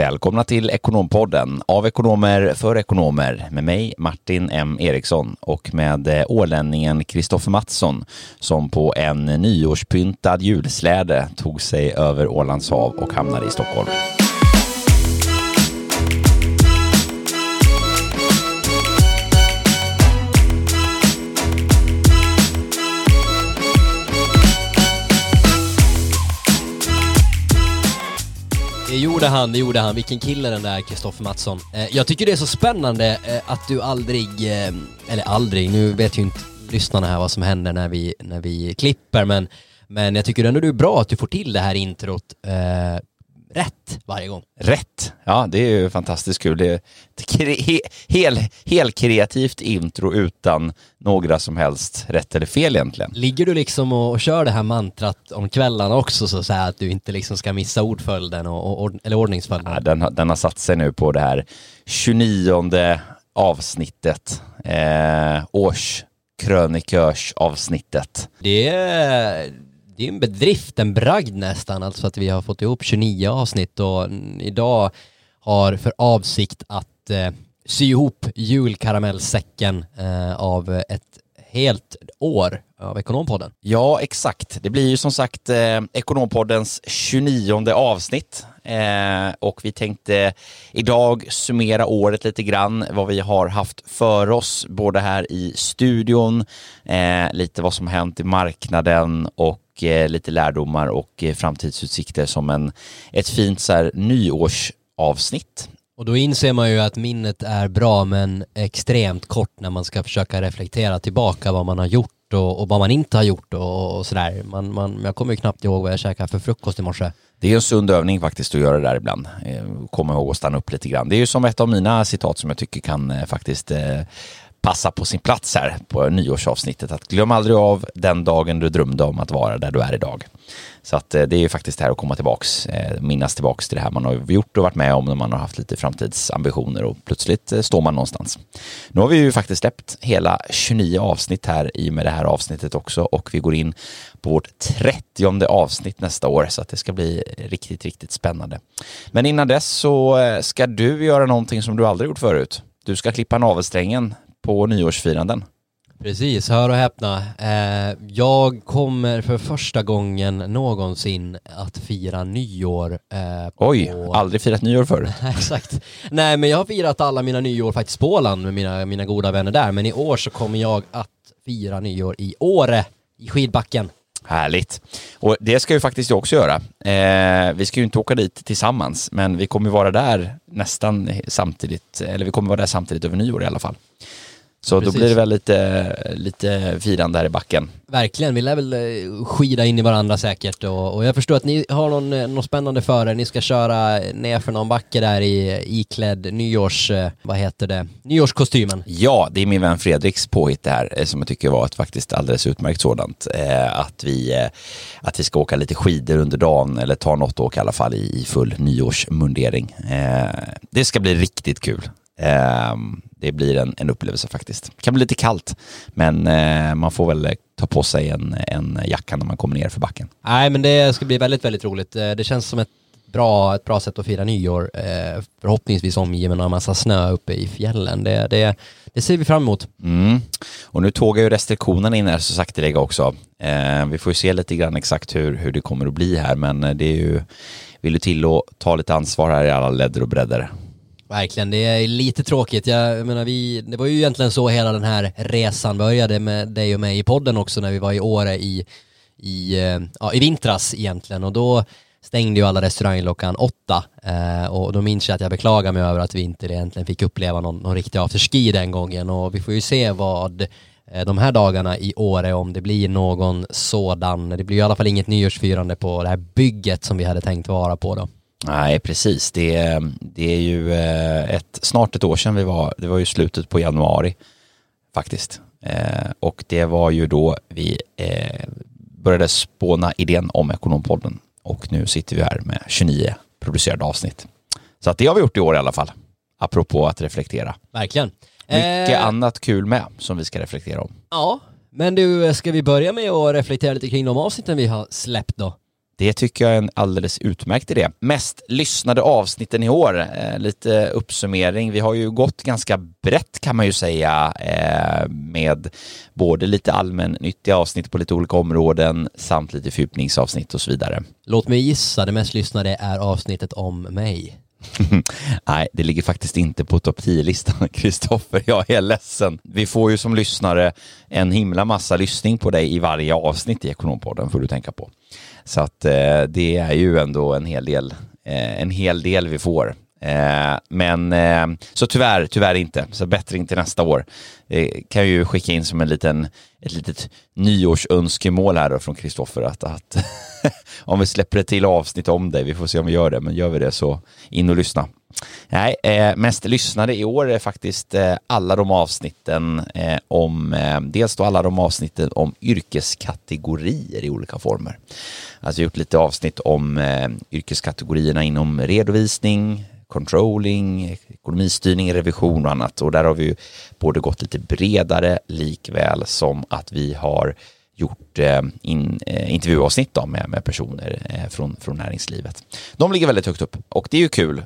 Välkomna till Ekonompodden av ekonomer för ekonomer med mig Martin M Eriksson och med eh, ålänningen Kristoffer Mattsson som på en nyårspyntad julsläde tog sig över Ålands hav och hamnade i Stockholm. Gjorde han, det gjorde han. Vilken kille den där Kristoffer Mattsson. Eh, jag tycker det är så spännande eh, att du aldrig, eh, eller aldrig, nu vet ju inte lyssnarna här vad som händer när vi, när vi klipper, men, men jag tycker ändå det är bra att du får till det här introt eh, rätt varje gång. Rätt! Ja, det är ju fantastiskt kul. Det är ett he, hel, helt kreativt intro utan några som helst rätt eller fel egentligen. Ligger du liksom och, och kör det här mantrat om kvällarna också så, så här att du inte liksom ska missa ordföljden och, och, eller ordningsföljden? Ja, den, den har satt sig nu på det här 29 avsnittet, eh, årskrönikörsavsnittet. Det är det är en bedrift, en bragd nästan, alltså att vi har fått ihop 29 avsnitt och idag har för avsikt att eh, sy ihop julkaramellsäcken eh, av ett helt år av Ekonompodden. Ja, exakt. Det blir ju som sagt eh, Ekonompoddens 29 avsnitt eh, och vi tänkte idag summera året lite grann, vad vi har haft för oss, både här i studion, eh, lite vad som hänt i marknaden och eh, lite lärdomar och eh, framtidsutsikter som en, ett fint så här, nyårsavsnitt. Och då inser man ju att minnet är bra men extremt kort när man ska försöka reflektera tillbaka vad man har gjort och, och vad man inte har gjort och, och sådär. Man, man, jag kommer ju knappt ihåg vad jag käkade för frukost i morse. Det är en sund övning faktiskt att göra det där ibland. Eh, komma ihåg att stanna upp lite grann. Det är ju som ett av mina citat som jag tycker kan faktiskt passa på sin plats här på nyårsavsnittet. Att glöm aldrig av den dagen du drömde om att vara där du är idag. Så att eh, det är ju faktiskt det här att komma tillbaks, eh, minnas tillbaks till det här man har gjort och varit med om när man har haft lite framtidsambitioner och plötsligt eh, står man någonstans. Nu har vi ju faktiskt släppt hela 29 avsnitt här i och med det här avsnittet också och vi går in på vårt 30 avsnitt nästa år så att det ska bli riktigt, riktigt spännande. Men innan dess så ska du göra någonting som du aldrig gjort förut. Du ska klippa navelsträngen på nyårsfiranden. Precis, hör och häpna. Eh, jag kommer för första gången någonsin att fira nyår. Eh, Oj, på... aldrig firat nyår förr. Exakt. Nej, men jag har firat alla mina nyår faktiskt på Åland med mina, mina goda vänner där. Men i år så kommer jag att fira nyår i Åre, i skidbacken. Härligt. Och det ska ju faktiskt jag också göra. Eh, vi ska ju inte åka dit tillsammans, men vi kommer vara där nästan samtidigt, eller vi kommer vara där samtidigt över nyår i alla fall. Så Precis. då blir det väl lite, lite firande här i backen. Verkligen, vi lär väl eh, skida in i varandra säkert och, och jag förstår att ni har någon, eh, något spännande för er. Ni ska köra ner för någon backe där i iklädd nyårs, eh, vad heter det, nyårskostymen. Ja, det är min vän Fredriks påhitt det här som jag tycker var ett faktiskt alldeles utmärkt sådant. Att vi, att vi ska åka lite skidor under dagen eller ta något åk i alla fall i full nyårsmundering. Det ska bli riktigt kul. Ehm, det blir en, en upplevelse faktiskt. Det kan bli lite kallt, men eh, man får väl ta på sig en, en jacka när man kommer ner för backen. Nej, men det ska bli väldigt, väldigt roligt. Eh, det känns som ett bra, ett bra sätt att fira nyår. Eh, förhoppningsvis omgiven av en massa snö uppe i fjällen. Det, det, det ser vi fram emot. Mm. Och nu tågar ju restriktionerna in här så sakteliga också. Eh, vi får ju se lite grann exakt hur, hur det kommer att bli här, men det är ju, vill du till att ta lite ansvar här i alla ledder och bredder. Verkligen, det är lite tråkigt. Jag menar, vi, det var ju egentligen så hela den här resan började med dig och mig i podden också när vi var i Åre i, i, eh, ja, i vintras egentligen och då stängde ju alla restauranger klockan åtta eh, och då minns jag att jag beklagar mig över att vi inte egentligen fick uppleva någon, någon riktig afterski den gången och vi får ju se vad eh, de här dagarna i Åre om det blir någon sådan, det blir i alla fall inget nyårsfirande på det här bygget som vi hade tänkt vara på då. Nej, precis. Det, det är ju eh, ett, snart ett år sedan vi var, det var ju slutet på januari faktiskt. Eh, och det var ju då vi eh, började spåna idén om Ekonompodden och nu sitter vi här med 29 producerade avsnitt. Så att det har vi gjort i år i alla fall, apropå att reflektera. Verkligen. Mycket eh... annat kul med som vi ska reflektera om. Ja, men du, ska vi börja med att reflektera lite kring de avsnitten vi har släppt då? Det tycker jag är en alldeles utmärkt idé. Mest lyssnade avsnitten i år, eh, lite uppsummering. Vi har ju gått ganska brett kan man ju säga eh, med både lite allmännyttiga avsnitt på lite olika områden samt lite fördjupningsavsnitt och så vidare. Låt mig gissa, det mest lyssnade är avsnittet om mig. Nej, det ligger faktiskt inte på topp 10-listan, Kristoffer. Jag är ledsen. Vi får ju som lyssnare en himla massa lyssning på dig i varje avsnitt i Ekonompodden, får du tänka på. Så att eh, det är ju ändå en hel del, eh, en hel del vi får. Eh, men eh, så tyvärr, tyvärr inte. Så bättring till nästa år. Det kan jag ju skicka in som en liten, ett litet nyårsönskemål här då från Kristoffer att, att om vi släpper ett till avsnitt om dig, vi får se om vi gör det, men gör vi det så in och lyssna. Nej, eh, mest lyssnade i år är faktiskt eh, alla de avsnitten eh, om, eh, dels då alla de avsnitten om yrkeskategorier i olika former. Alltså gjort lite avsnitt om eh, yrkeskategorierna inom redovisning, controlling, ekonomistyrning, revision och annat. Och där har vi ju både gått lite bredare likväl som att vi har gjort eh, in, eh, intervjuavsnitt då med, med personer eh, från, från näringslivet. De ligger väldigt högt upp och det är ju kul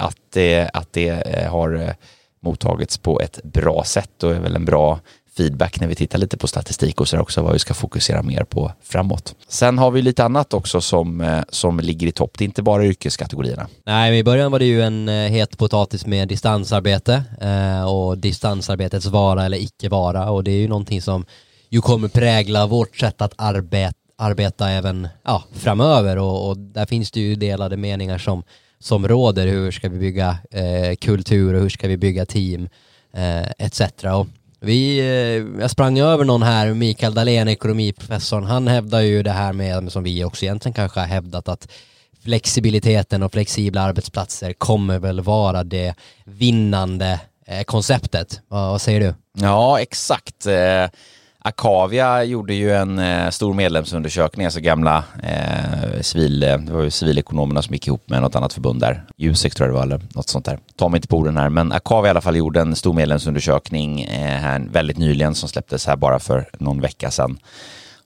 att det, att det har mottagits på ett bra sätt och är väl en bra feedback när vi tittar lite på statistik och så också vad vi ska fokusera mer på framåt. Sen har vi lite annat också som, eh, som ligger i topp. Det är inte bara yrkeskategorierna. Nej, men i början var det ju en eh, het potatis med distansarbete eh, och distansarbetets vara eller icke vara och det är ju någonting som ju kommer prägla vårt sätt att arbeta, arbeta även ja, framöver och, och där finns det ju delade meningar som, som råder. Hur ska vi bygga eh, kultur och hur ska vi bygga team eh, etc. Och vi, eh, jag sprang över någon här, Mikael Dahlén, ekonomiprofessorn, han hävdar ju det här med, som vi också egentligen kanske har hävdat, att flexibiliteten och flexibla arbetsplatser kommer väl vara det vinnande eh, konceptet. Vad säger du? Ja, exakt. Eh, Akavia gjorde ju en eh, stor medlemsundersökning, alltså gamla eh, civil, eh, det var ju civilekonomerna som gick ihop med något annat förbund där, Jusek tror jag det var, eller något sånt där. Ta mig inte på orden här, men Akavia i alla fall gjorde en stor medlemsundersökning eh, här väldigt nyligen som släpptes här bara för någon vecka sedan.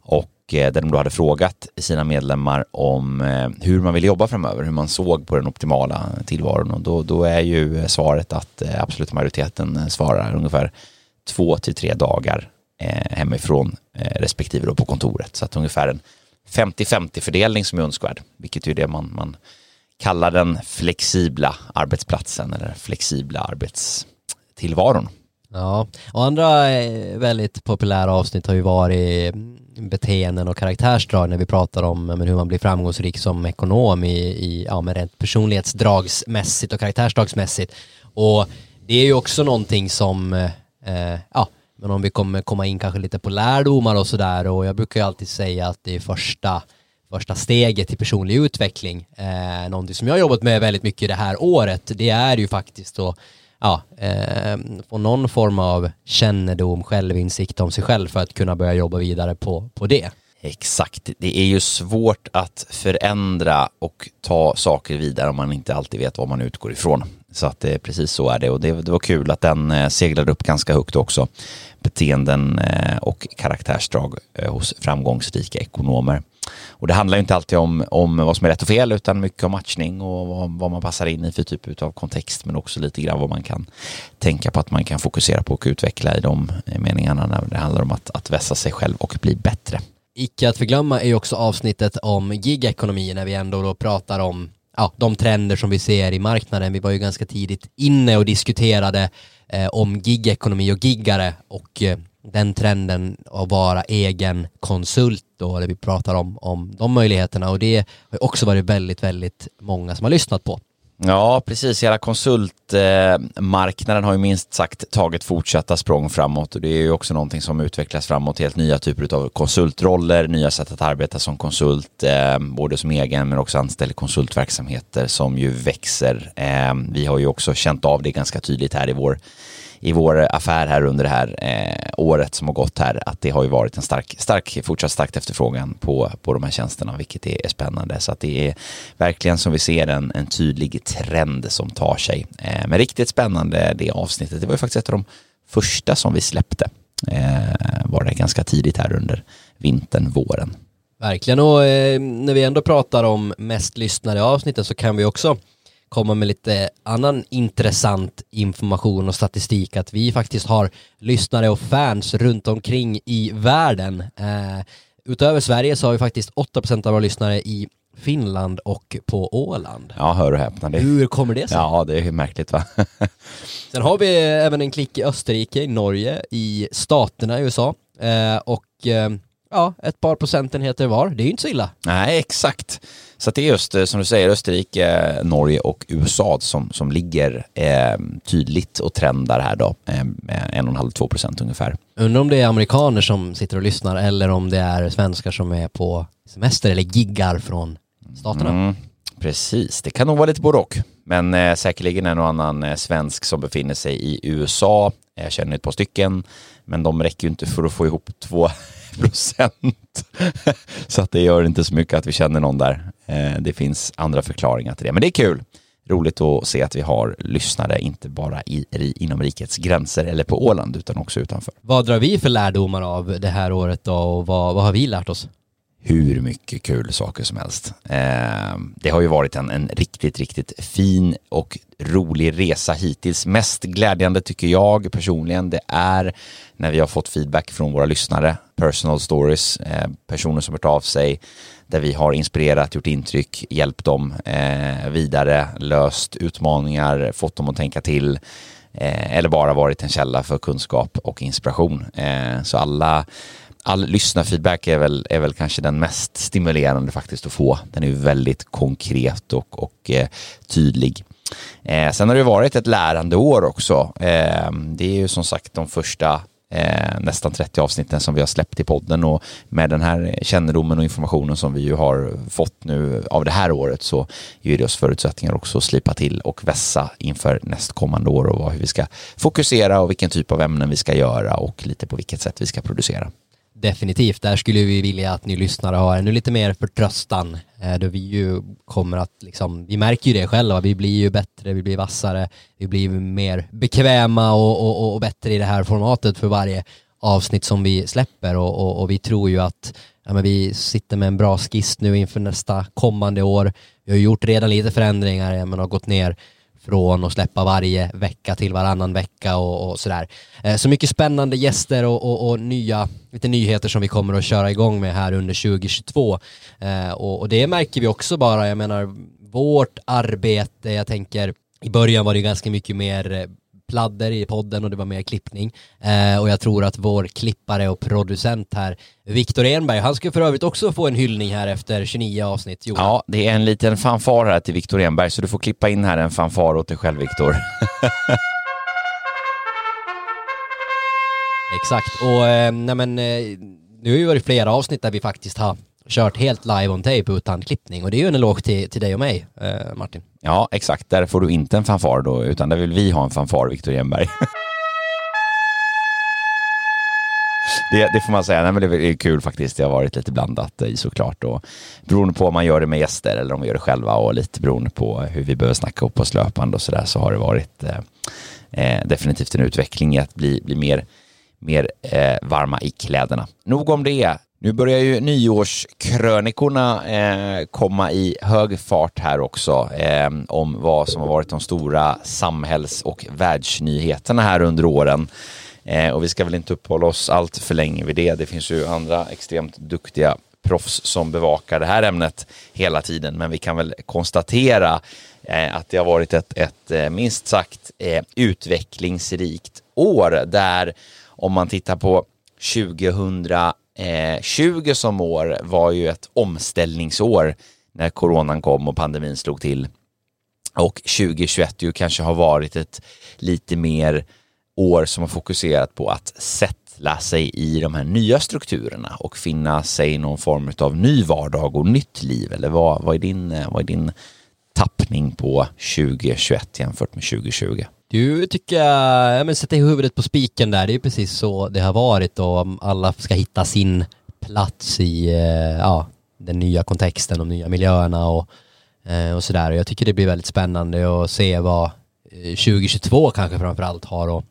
Och eh, där de då hade frågat sina medlemmar om eh, hur man vill jobba framöver, hur man såg på den optimala tillvaron. Och då, då är ju eh, svaret att eh, absoluta majoriteten svarar ungefär två till tre dagar Eh, hemifrån eh, respektive då på kontoret. Så att ungefär en 50-50 fördelning som är önskvärd, vilket är det man, man kallar den flexibla arbetsplatsen eller flexibla arbetstillvaron. Ja, och andra eh, väldigt populära avsnitt har ju varit mm, beteenden och karaktärsdrag när vi pratar om men, hur man blir framgångsrik som ekonom i, i ja, men rent personlighetsdragsmässigt och karaktärsdragsmässigt. Och det är ju också någonting som eh, ja, men om vi kommer komma in kanske lite på lärdomar och sådär och jag brukar ju alltid säga att det är första första steget till personlig utveckling. Eh, någonting som jag har jobbat med väldigt mycket det här året, det är ju faktiskt att ja, eh, få någon form av kännedom, självinsikt om sig själv för att kunna börja jobba vidare på, på det. Exakt, det är ju svårt att förändra och ta saker vidare om man inte alltid vet vad man utgår ifrån. Så att det, precis så är det och det, det var kul att den eh, seglade upp ganska högt också. Beteenden eh, och karaktärsdrag eh, hos framgångsrika ekonomer. Och det handlar ju inte alltid om, om vad som är rätt och fel utan mycket om matchning och vad, vad man passar in i för typ av kontext men också lite grann vad man kan tänka på att man kan fokusera på och utveckla i de eh, meningarna när det handlar om att, att vässa sig själv och bli bättre. Icke att förglömma är ju också avsnittet om gigekonomi när vi ändå då pratar om ja, de trender som vi ser i marknaden. Vi var ju ganska tidigt inne och diskuterade eh, om gigekonomi och giggare och eh, den trenden att vara egen konsult då, där vi pratar om, om de möjligheterna och det har också varit väldigt, väldigt många som har lyssnat på. Ja, precis. Hela konsultmarknaden har ju minst sagt tagit fortsatta språng framåt och det är ju också någonting som utvecklas framåt. Helt nya typer av konsultroller, nya sätt att arbeta som konsult, eh, både som egen men också anställd konsultverksamheter som ju växer. Eh, vi har ju också känt av det ganska tydligt här i vår i vår affär här under det här eh, året som har gått här att det har ju varit en stark, stark fortsatt stark efterfrågan på, på de här tjänsterna, vilket är, spännande. Så att det är verkligen som vi ser en, en tydlig trend som tar sig. Eh, men riktigt spännande det avsnittet. Det var ju faktiskt ett av de första som vi släppte. Eh, var det ganska tidigt här under vintern, våren. Verkligen och eh, när vi ändå pratar om mest lyssnade avsnitten så kan vi också komma med lite annan intressant information och statistik att vi faktiskt har lyssnare och fans runt omkring i världen. Eh, utöver Sverige så har vi faktiskt 8% av våra lyssnare i Finland och på Åland. Ja, hör och häpna. Det... Hur kommer det sig? Ja, det är märkligt va? Sen har vi även en klick i Österrike, i Norge, i staterna i USA eh, och eh, ja, ett par procentenheter var. Det är ju inte så illa. Nej, exakt. Så det är just eh, som du säger Österrike, Norge och USA som, som ligger eh, tydligt och trendar här då eh, med 1,5-2 procent ungefär. Undrar om det är amerikaner som sitter och lyssnar eller om det är svenskar som är på semester eller giggar från staterna. Mm, precis, det kan nog vara lite både och. Men eh, säkerligen en och annan eh, svensk som befinner sig i USA. Jag känner ett par stycken, men de räcker ju inte för att få ihop två procent. så att det gör inte så mycket att vi känner någon där. Eh, det finns andra förklaringar till det, men det är kul. Roligt att se att vi har lyssnare, inte bara i, inom rikets gränser eller på Åland, utan också utanför. Vad drar vi för lärdomar av det här året då och vad, vad har vi lärt oss? Hur mycket kul saker som helst. Eh, det har ju varit en, en riktigt, riktigt fin och rolig resa hittills. Mest glädjande tycker jag personligen det är när vi har fått feedback från våra lyssnare, personal stories, eh, personer som hört av sig, där vi har inspirerat, gjort intryck, hjälpt dem eh, vidare, löst utmaningar, fått dem att tänka till eh, eller bara varit en källa för kunskap och inspiration. Eh, så alla all lyssnarfeedback är väl, är väl kanske den mest stimulerande faktiskt att få. Den är väldigt konkret och, och eh, tydlig. Eh, sen har det varit ett lärande år också. Eh, det är ju som sagt de första eh, nästan 30 avsnitten som vi har släppt i podden och med den här kännedomen och informationen som vi ju har fått nu av det här året så ger det oss förutsättningar också att slipa till och vässa inför nästkommande år och hur vi ska fokusera och vilken typ av ämnen vi ska göra och lite på vilket sätt vi ska producera. Definitivt, där skulle vi vilja att ni lyssnare har ännu lite mer förtröstan. Eh, då vi ju kommer att, liksom, vi märker ju det själva, vi blir ju bättre, vi blir vassare, vi blir mer bekväma och, och, och bättre i det här formatet för varje avsnitt som vi släpper och, och, och vi tror ju att ja, men vi sitter med en bra skiss nu inför nästa kommande år. Vi har gjort redan lite förändringar, men har gått ner från att släppa varje vecka till varannan vecka och, och sådär. Eh, så mycket spännande gäster och, och, och, nya, lite nyheter som vi kommer att köra igång med här under 2022. Eh, och, och det märker vi också bara, jag menar vårt arbete, jag tänker i början var det ganska mycket mer eh, pladder i podden och det var mer klippning. Eh, och jag tror att vår klippare och producent här, Viktor Enberg, han ska för övrigt också få en hyllning här efter 29 avsnitt. Johan. Ja, det är en liten fanfar här till Viktor Enberg, så du får klippa in här en fanfar åt dig själv, Viktor. Exakt, och eh, nej men, eh, nu har ju varit flera avsnitt där vi faktiskt har kört helt live on tape utan klippning och det är ju en eloge till, till dig och mig, eh, Martin. Ja, exakt. Där får du inte en fanfar då, utan där vill vi ha en fanfar, Viktor Jenberg. Det, det, får man säga, Nej, men det är kul faktiskt. Det har varit lite blandat i såklart. Och beroende på om man gör det med gäster eller om vi gör det själva och lite beroende på hur vi behöver snacka upp oss löpande och sådär så har det varit eh, eh, definitivt en utveckling i att bli, bli mer, mer eh, varma i kläderna. Nog om det. Nu börjar ju nyårskrönikorna eh, komma i hög fart här också eh, om vad som har varit de stora samhälls och världsnyheterna här under åren. Eh, och vi ska väl inte uppehålla oss allt för länge vid det. Det finns ju andra extremt duktiga proffs som bevakar det här ämnet hela tiden. Men vi kan väl konstatera eh, att det har varit ett, ett eh, minst sagt eh, utvecklingsrikt år där om man tittar på 2000 Eh, 20 som år var ju ett omställningsår när coronan kom och pandemin slog till. Och 2021 ju kanske har varit ett lite mer år som har fokuserat på att sätta sig i de här nya strukturerna och finna sig i någon form av ny vardag och nytt liv. Eller vad, vad, är, din, eh, vad är din tappning på 2021 jämfört med 2020? Du tycker jag, ja men sätta huvudet på spiken där, det är precis så det har varit och alla ska hitta sin plats i eh, ja, den nya kontexten, de nya miljöerna och, eh, och sådär. Jag tycker det blir väldigt spännande att se vad eh, 2022 kanske framförallt har att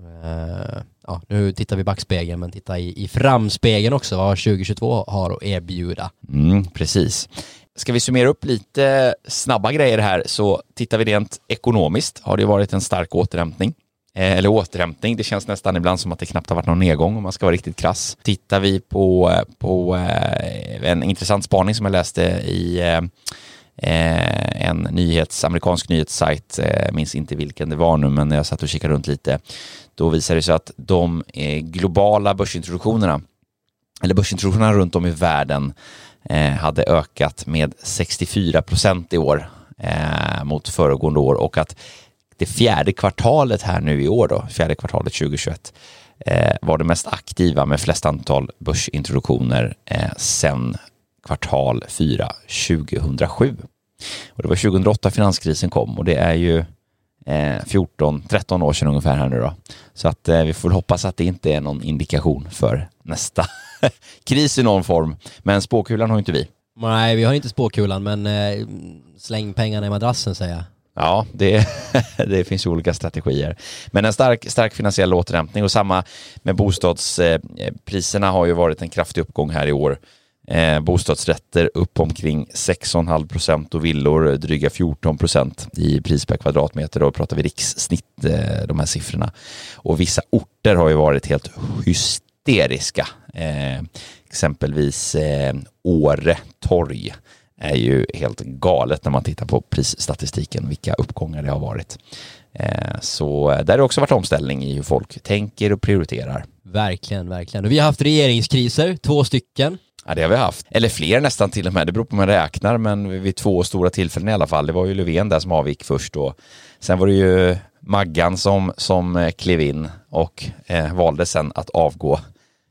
eh, ja, nu tittar vi backspegeln, men titta i, i framspegeln också, vad 2022 har att erbjuda. Mm, precis. Ska vi summera upp lite snabba grejer här så tittar vi rent ekonomiskt har det varit en stark återhämtning. Eh, eller återhämtning, det känns nästan ibland som att det knappt har varit någon nedgång om man ska vara riktigt krass. Tittar vi på, på eh, en intressant spaning som jag läste i eh, eh en nyhets, amerikansk nyhetssajt, eh, minns inte vilken det var nu, men jag satt och kikade runt lite. Då visade det sig att de eh, globala börsintroduktionerna, eller börsintroduktionerna runt om i världen, Eh, hade ökat med 64 procent i år eh, mot föregående år och att det fjärde kvartalet här nu i år då, fjärde kvartalet 2021, eh, var det mest aktiva med flest antal börsintroduktioner eh, sedan kvartal 4 2007. Och det var 2008 finanskrisen kom och det är ju eh, 14-13 år sedan ungefär här nu då. Så att eh, vi får hoppas att det inte är någon indikation för nästa kris i någon form. Men spåkulan har inte vi. Nej, vi har inte spåkulan, men eh, släng pengarna i madrassen säger jag. Ja, det, det finns olika strategier. Men en stark, stark finansiell återhämtning och samma med bostadspriserna har ju varit en kraftig uppgång här i år. Eh, bostadsrätter upp omkring 6,5 procent och villor dryga 14 procent i pris per kvadratmeter. Då pratar vi rikssnitt, eh, de här siffrorna. Och vissa orter har ju varit helt hysteriska. Eh, exempelvis eh, Åre torg är ju helt galet när man tittar på prisstatistiken, vilka uppgångar det har varit. Eh, så där har det också varit omställning i hur folk tänker och prioriterar. Verkligen, verkligen. Och vi har haft regeringskriser, två stycken. Ja, det har vi haft. Eller fler nästan till och med. Det beror på hur man räknar, men vid två stora tillfällen i alla fall. Det var ju Löfven där som avgick först och sen var det ju Maggan som, som eh, klev in och eh, valde sen att avgå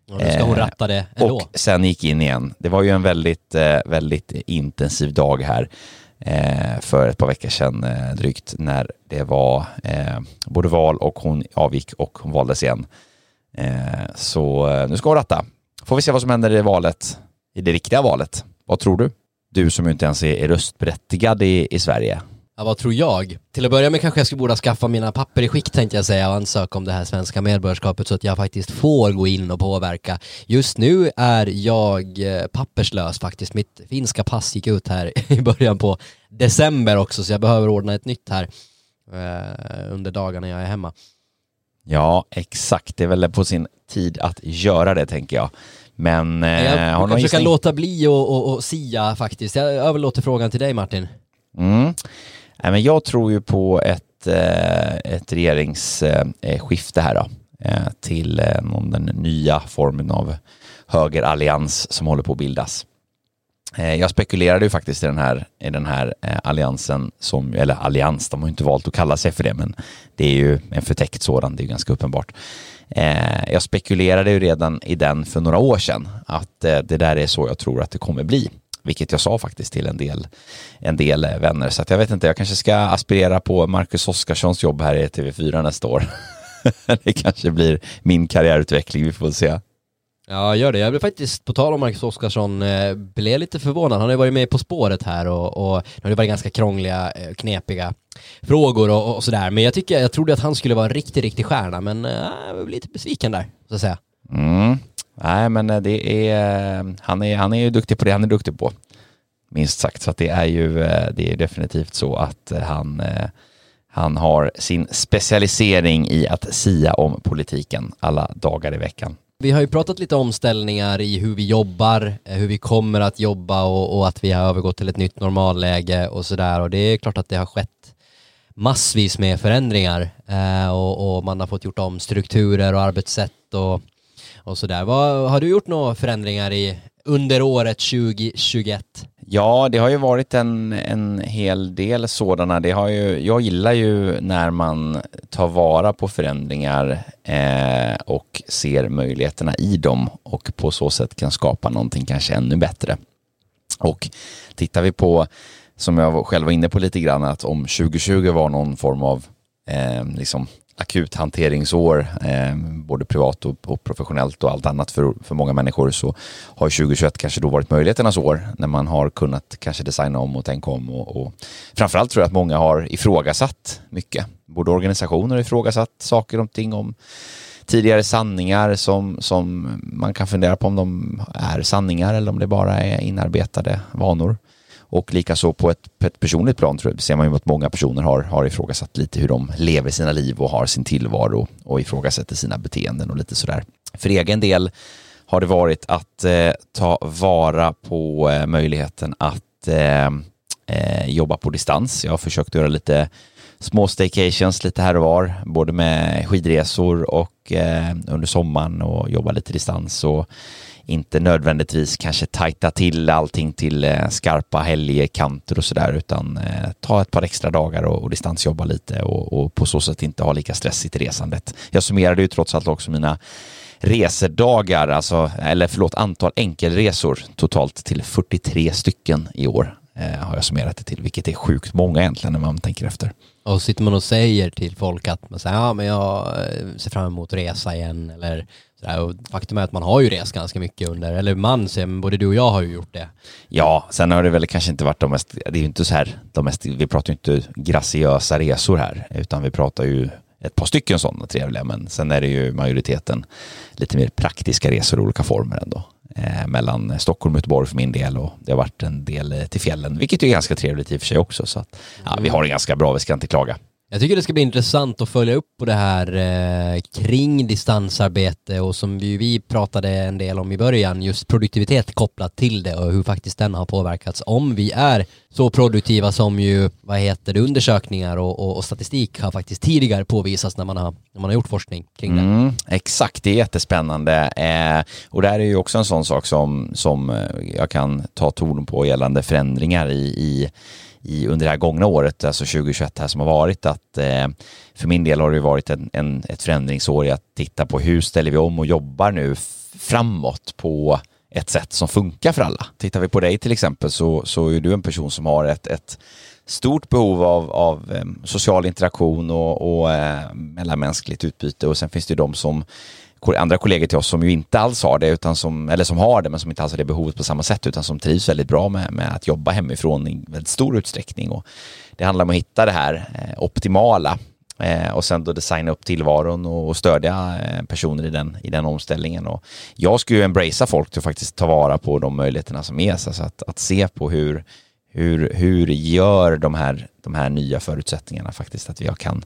och nu ska hon eh, ratta det ändå. Och sen gick in igen. Det var ju en väldigt, eh, väldigt intensiv dag här eh, för ett par veckor sedan drygt när det var både val och hon avgick och hon valdes igen. Så nu ska hon ratta. Får vi se vad som händer i valet, i det riktiga valet. Vad tror du? Du som inte ens är röstberättigad i, i Sverige. Ja, vad tror jag? Till att börja med kanske jag skulle borde skaffa mina papper i skick tänkte jag säga och ansöka om det här svenska medborgarskapet så att jag faktiskt får gå in och påverka. Just nu är jag eh, papperslös faktiskt. Mitt finska pass gick ut här i början på december också så jag behöver ordna ett nytt här eh, under dagarna jag är hemma. Ja, exakt. Det är väl på sin tid att göra det tänker jag. Men... Eh, jag har kanske kan låta bli och, och, och sia faktiskt. Jag överlåter frågan till dig Martin. Mm. Nej, men jag tror ju på ett, eh, ett regeringsskifte eh, eh, här då, eh, till eh, någon, den nya formen av högerallians som håller på att bildas. Eh, jag spekulerade ju faktiskt i den här, i den här alliansen, som, eller allians, de har ju inte valt att kalla sig för det, men det är ju en förtäckt sådan, det är ganska uppenbart. Jag spekulerade ju redan i den för några år sedan, att det där är så jag tror att det kommer bli vilket jag sa faktiskt till en del, en del eh, vänner. Så jag vet inte, jag kanske ska aspirera på Marcus Oskarssons jobb här i TV4 nästa år. det kanske blir min karriärutveckling, vi får se. Ja, gör det. Jag blev faktiskt, på tal om Marcus Oskarsson, eh, blev lite förvånad. Han har ju varit med På spåret här och, och det har varit ganska krångliga, eh, knepiga frågor och, och, sådär. Men jag tycker, jag trodde att han skulle vara en riktig, riktig stjärna, men eh, jag blev lite besviken där, så att säga. Mm. Nej, men eh, det är, eh, han, är, han är ju duktig på det han är duktig på. Minst sagt, så att det är ju eh, det är definitivt så att han, han har sin specialisering i att sia om politiken alla dagar i veckan. Vi har ju pratat lite omställningar i hur vi jobbar, hur vi kommer att jobba och, och att vi har övergått till ett nytt normalläge och sådär och det är klart att det har skett massvis med förändringar eh, och, och, man har fått gjort om strukturer och arbetssätt och och sådär. Vad, har du gjort några förändringar i, under året 2021? Ja, det har ju varit en, en hel del sådana. Det har ju, jag gillar ju när man tar vara på förändringar eh, och ser möjligheterna i dem och på så sätt kan skapa någonting kanske ännu bättre. Och tittar vi på, som jag själv var inne på lite grann, att om 2020 var någon form av eh, liksom akuthanteringsår, eh, både privat och, och, professionellt och allt annat för, för många människor så har 2021 kanske då varit möjligheternas år när man har kunnat kanske designa om och tänka om och, och framförallt tror jag att många har ifrågasatt mycket. Både organisationer har ifrågasatt saker och ting om tidigare sanningar som, som man kan fundera på om de är sanningar eller om det bara är inarbetade vanor. Och likaså på ett, på ett personligt plan tror jag, ser man ju att många personer har, har ifrågasatt lite hur de lever sina liv och har sin tillvaro och ifrågasätter sina beteenden och lite sådär. För egen del har det varit att eh, ta vara på eh, möjligheten att eh, eh jobba på distans. Jag har försökt göra lite små staycations lite här och var, både med skidresor och eh, under sommaren och jobba lite distans och inte nödvändigtvis kanske tajta till allting till eh, skarpa helgkanter och sådär utan eh, ta ett par extra dagar och, och distansjobba lite och, och, på så sätt inte ha lika stressigt i resandet. Jag summerade ju trots allt också mina resedagar, alltså, eller förlåt, antal enkelresor totalt till 43 stycken i år har jag summerat det till, vilket är sjukt många egentligen när man tänker efter. Och sitter man och säger till folk att man säger, ja men jag eh, ser fram emot att resa igen eller sådär. Och faktum är att man har ju rest ganska mycket under, eller man, både du och jag har ju gjort det. Ja, sen har det väl kanske inte varit de mest, det är ju inte så här, de mest, vi pratar ju inte graciösa resor här, utan vi pratar ju ett par stycken sådana trevliga, men sen är det ju majoriteten lite mer praktiska resor i olika former ändå. Eh, mellan Stockholm och Göteborg för min del och det har varit en del eh, till fjällen, vilket är ganska trevligt i och för sig också. Så att, ja, vi har det ganska bra, vi ska inte klaga. Jag tycker det ska bli intressant att följa upp på det här eh, kring distansarbete och som vi, vi pratade en del om i början, just produktivitet kopplat till det och hur faktiskt den har påverkats. Om vi är så produktiva som ju, vad heter det, undersökningar och, och, och statistik har faktiskt tidigare påvisats när man har, när man har gjort forskning kring det. Mm, exakt, det är jättespännande. Eh, och det här är ju också en sån sak som, som eh, jag kan ta ton på gällande förändringar i, i i, under det här gångna året, alltså 2021 här som har varit, att eh, för min del har det varit en, en, ett förändringsår i att titta på hur ställer vi om och jobbar nu framåt på ett sätt som funkar för alla. Tittar vi på dig till exempel så, så är du en person som har ett, ett stort behov av, av eh, social interaktion och, och eh, mellanmänskligt utbyte och sen finns det ju de som andra kollegor till oss som ju inte alls har det, utan som, eller som har det men som inte alls har det behovet på samma sätt utan som trivs väldigt bra med, med att jobba hemifrån i väldigt stor utsträckning. Och det handlar om att hitta det här eh, optimala eh, och sen då designa upp tillvaron och, och stödja eh, personer i den, i den omställningen. Och jag skulle ju embracea folk till att faktiskt ta vara på de möjligheterna som ges, alltså att, att se på hur hur, hur gör de här, de här nya förutsättningarna faktiskt att vi kan,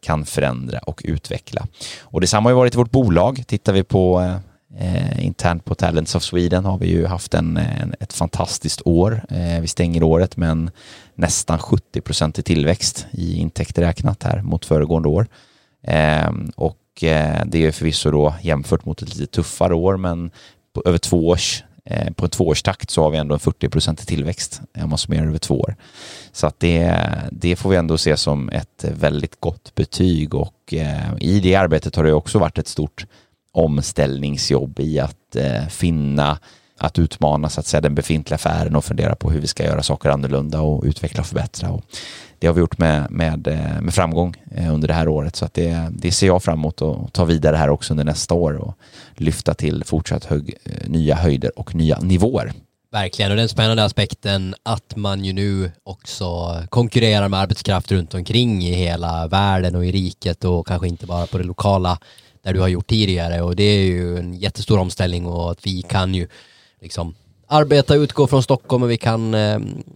kan förändra och utveckla? Och detsamma har ju varit i vårt bolag. Tittar vi på eh, internt på Talents of Sweden har vi ju haft en, en ett fantastiskt år. Eh, vi stänger året med en nästan 70 procent i tillväxt i intäkter räknat här mot föregående år. Eh, och eh, det är förvisso då jämfört mot ett lite tuffare år men på, över två års Eh, på på en tvåårstakt så har vi ändå en 40% tillväxt om man summerar över två år. Så att det, det får vi ändå se som ett väldigt gott betyg och eh, i det arbetet har det också varit ett stort omställningsjobb i att eh, finna att utmana så att säga, den befintliga affären och fundera på hur vi ska göra saker annorlunda och utveckla och förbättra. Och det har vi gjort med, med, eh, med framgång eh, under det här året. Så att det, det ser jag fram emot att ta vidare här också under nästa år och lyfta till fortsatt hög, eh, nya höjder och nya nivåer. Verkligen, och den spännande aspekten att man ju nu också konkurrerar med arbetskraft runt omkring i hela världen och i riket och kanske inte bara på det lokala där du har gjort tidigare. Och det är ju en jättestor omställning och att vi kan ju liksom arbeta utgå från Stockholm och vi kan,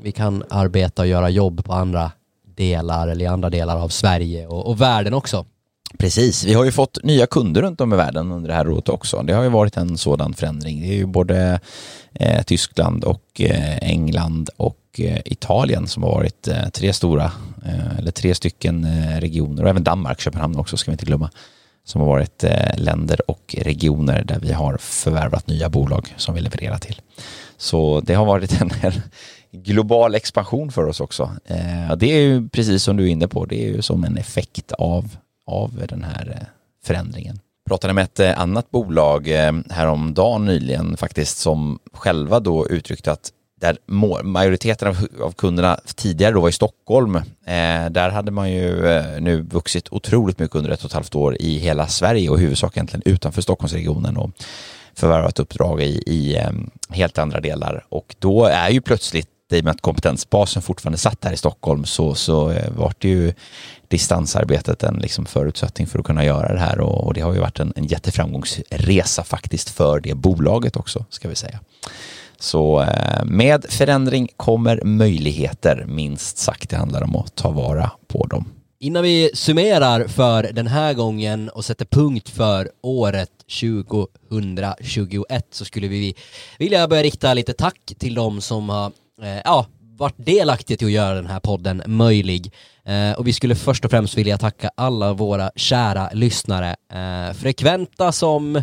vi kan arbeta och göra jobb på andra delar eller i andra delar av Sverige och, och världen också. Precis, vi har ju fått nya kunder runt om i världen under det här året också. Det har ju varit en sådan förändring. Det är ju både eh, Tyskland och eh, England och eh, Italien som har varit eh, tre stora, eh, eller tre stycken eh, regioner och även Danmark, Köpenhamn också ska vi inte glömma, som har varit eh, länder och regioner där vi har förvärvat nya bolag som vi levererar till. Så det har varit en, global expansion för oss också. Eh, det är ju precis som du är inne på, det är ju som en effekt av, av den här eh, förändringen. Jag pratade med ett eh, annat bolag eh, häromdagen nyligen faktiskt som själva då uttryckte att där majoriteten av, av kunderna tidigare då var i Stockholm, eh, där hade man ju eh, nu vuxit otroligt mycket under ett och ett halvt år i hela Sverige och huvudsak egentligen utanför Stockholmsregionen och förvärvat uppdrag i, i eh, helt andra delar och då är ju plötsligt i och med att kompetensbasen fortfarande satt här i Stockholm så, så eh, vart det ju distansarbetet en liksom förutsättning för att kunna göra det här och, och det har ju varit en, en jätteframgångsresa faktiskt för det bolaget också, ska vi säga. Så eh, med förändring kommer möjligheter, minst sagt. Det handlar om att ta vara på dem. Innan vi summerar för den här gången och sätter punkt för året 2021 så skulle vi vilja börja rikta lite tack till de som har eh, ja, varit delaktiga till att göra den här podden möjlig. Eh, och vi skulle först och främst vilja tacka alla våra kära lyssnare, eh, frekventa som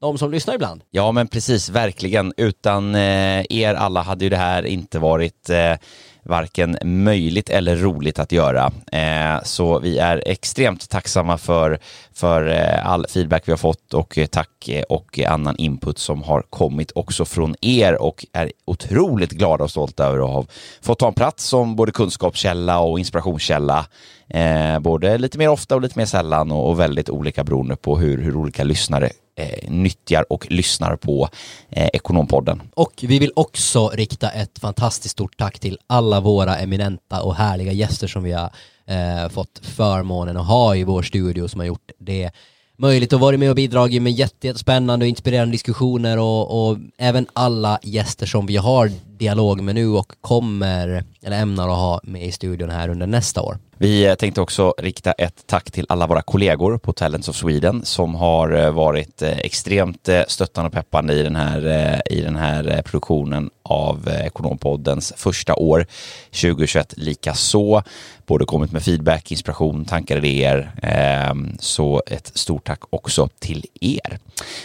de som lyssnar ibland. Ja, men precis, verkligen. Utan eh, er alla hade ju det här inte varit eh, varken möjligt eller roligt att göra. Eh, så vi är extremt tacksamma för, för eh, all feedback vi har fått och eh, tack och annan input som har kommit också från er och är otroligt glada och stolta över att ha fått ta en plats som både kunskapskälla och inspirationskälla. Eh, både lite mer ofta och lite mer sällan och, och väldigt olika beroende på hur, hur olika lyssnare eh, nyttjar och lyssnar på eh, Ekonompodden. Och vi vill också rikta ett fantastiskt stort tack till alla våra eminenta och härliga gäster som vi har eh, fått förmånen att ha i vår studio som har gjort det möjligt att vara med och bidragit med jättespännande och inspirerande diskussioner och, och, även alla gäster som vi har dialog med nu och kommer eller ämnar att ha med i studion här under nästa år. Vi eh, tänkte också rikta ett tack till alla våra kollegor på Talents of Sweden som har eh, varit eh, extremt stöttande och peppande i den här, i den här produktionen av eh, Ekonompoddens första år 2021 lika så. Både kommit med feedback, inspiration, tankar, idéer. Ehm, så ett stort tack också till er.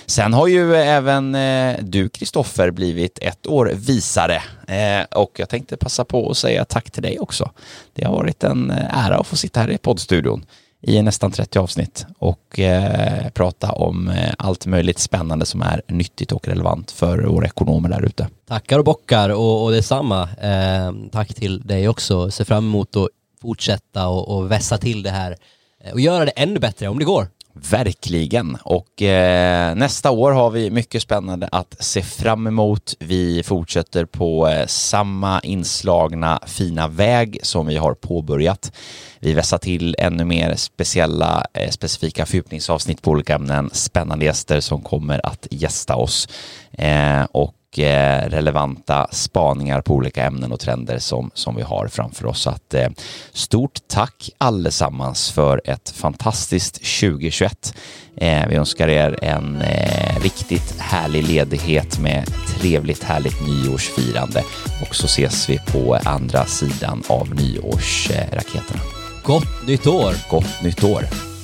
Sen har ju även eh, du Kristoffer blivit ett år visare eh, och jag tänkte passa på att säga tack till dig också. Det har varit en ära att få sitta här i poddstudion i nästan 30 avsnitt och eh, prata om eh, allt möjligt spännande som är nyttigt och relevant för våra ekonomer där ute. Tackar och bockar och, och detsamma. Eh, tack till dig också. Ser fram emot att fortsätta och, och vässa till det här eh, och göra det ännu bättre om det går. Verkligen. Och eh, nästa år har vi mycket spännande att se fram emot. Vi fortsätter på eh, samma inslagna fina väg som vi har påbörjat. Vi vässar till ännu mer speciella, eh, specifika fördjupningsavsnitt på olika ämnen, spännande gäster som kommer att gästa oss. Eh, och Eh, relevanta spaningar på olika ämnen och trender som, som vi har framför oss. Så att, eh, stort tack allesammans för ett fantastiskt 2021. Eh, vi önskar er en riktigt härlig ledighet med trevligt härligt nyårsfirande och så ses vi på andra sidan av nyårsraketerna. Gott nytt år! Gott nytt år!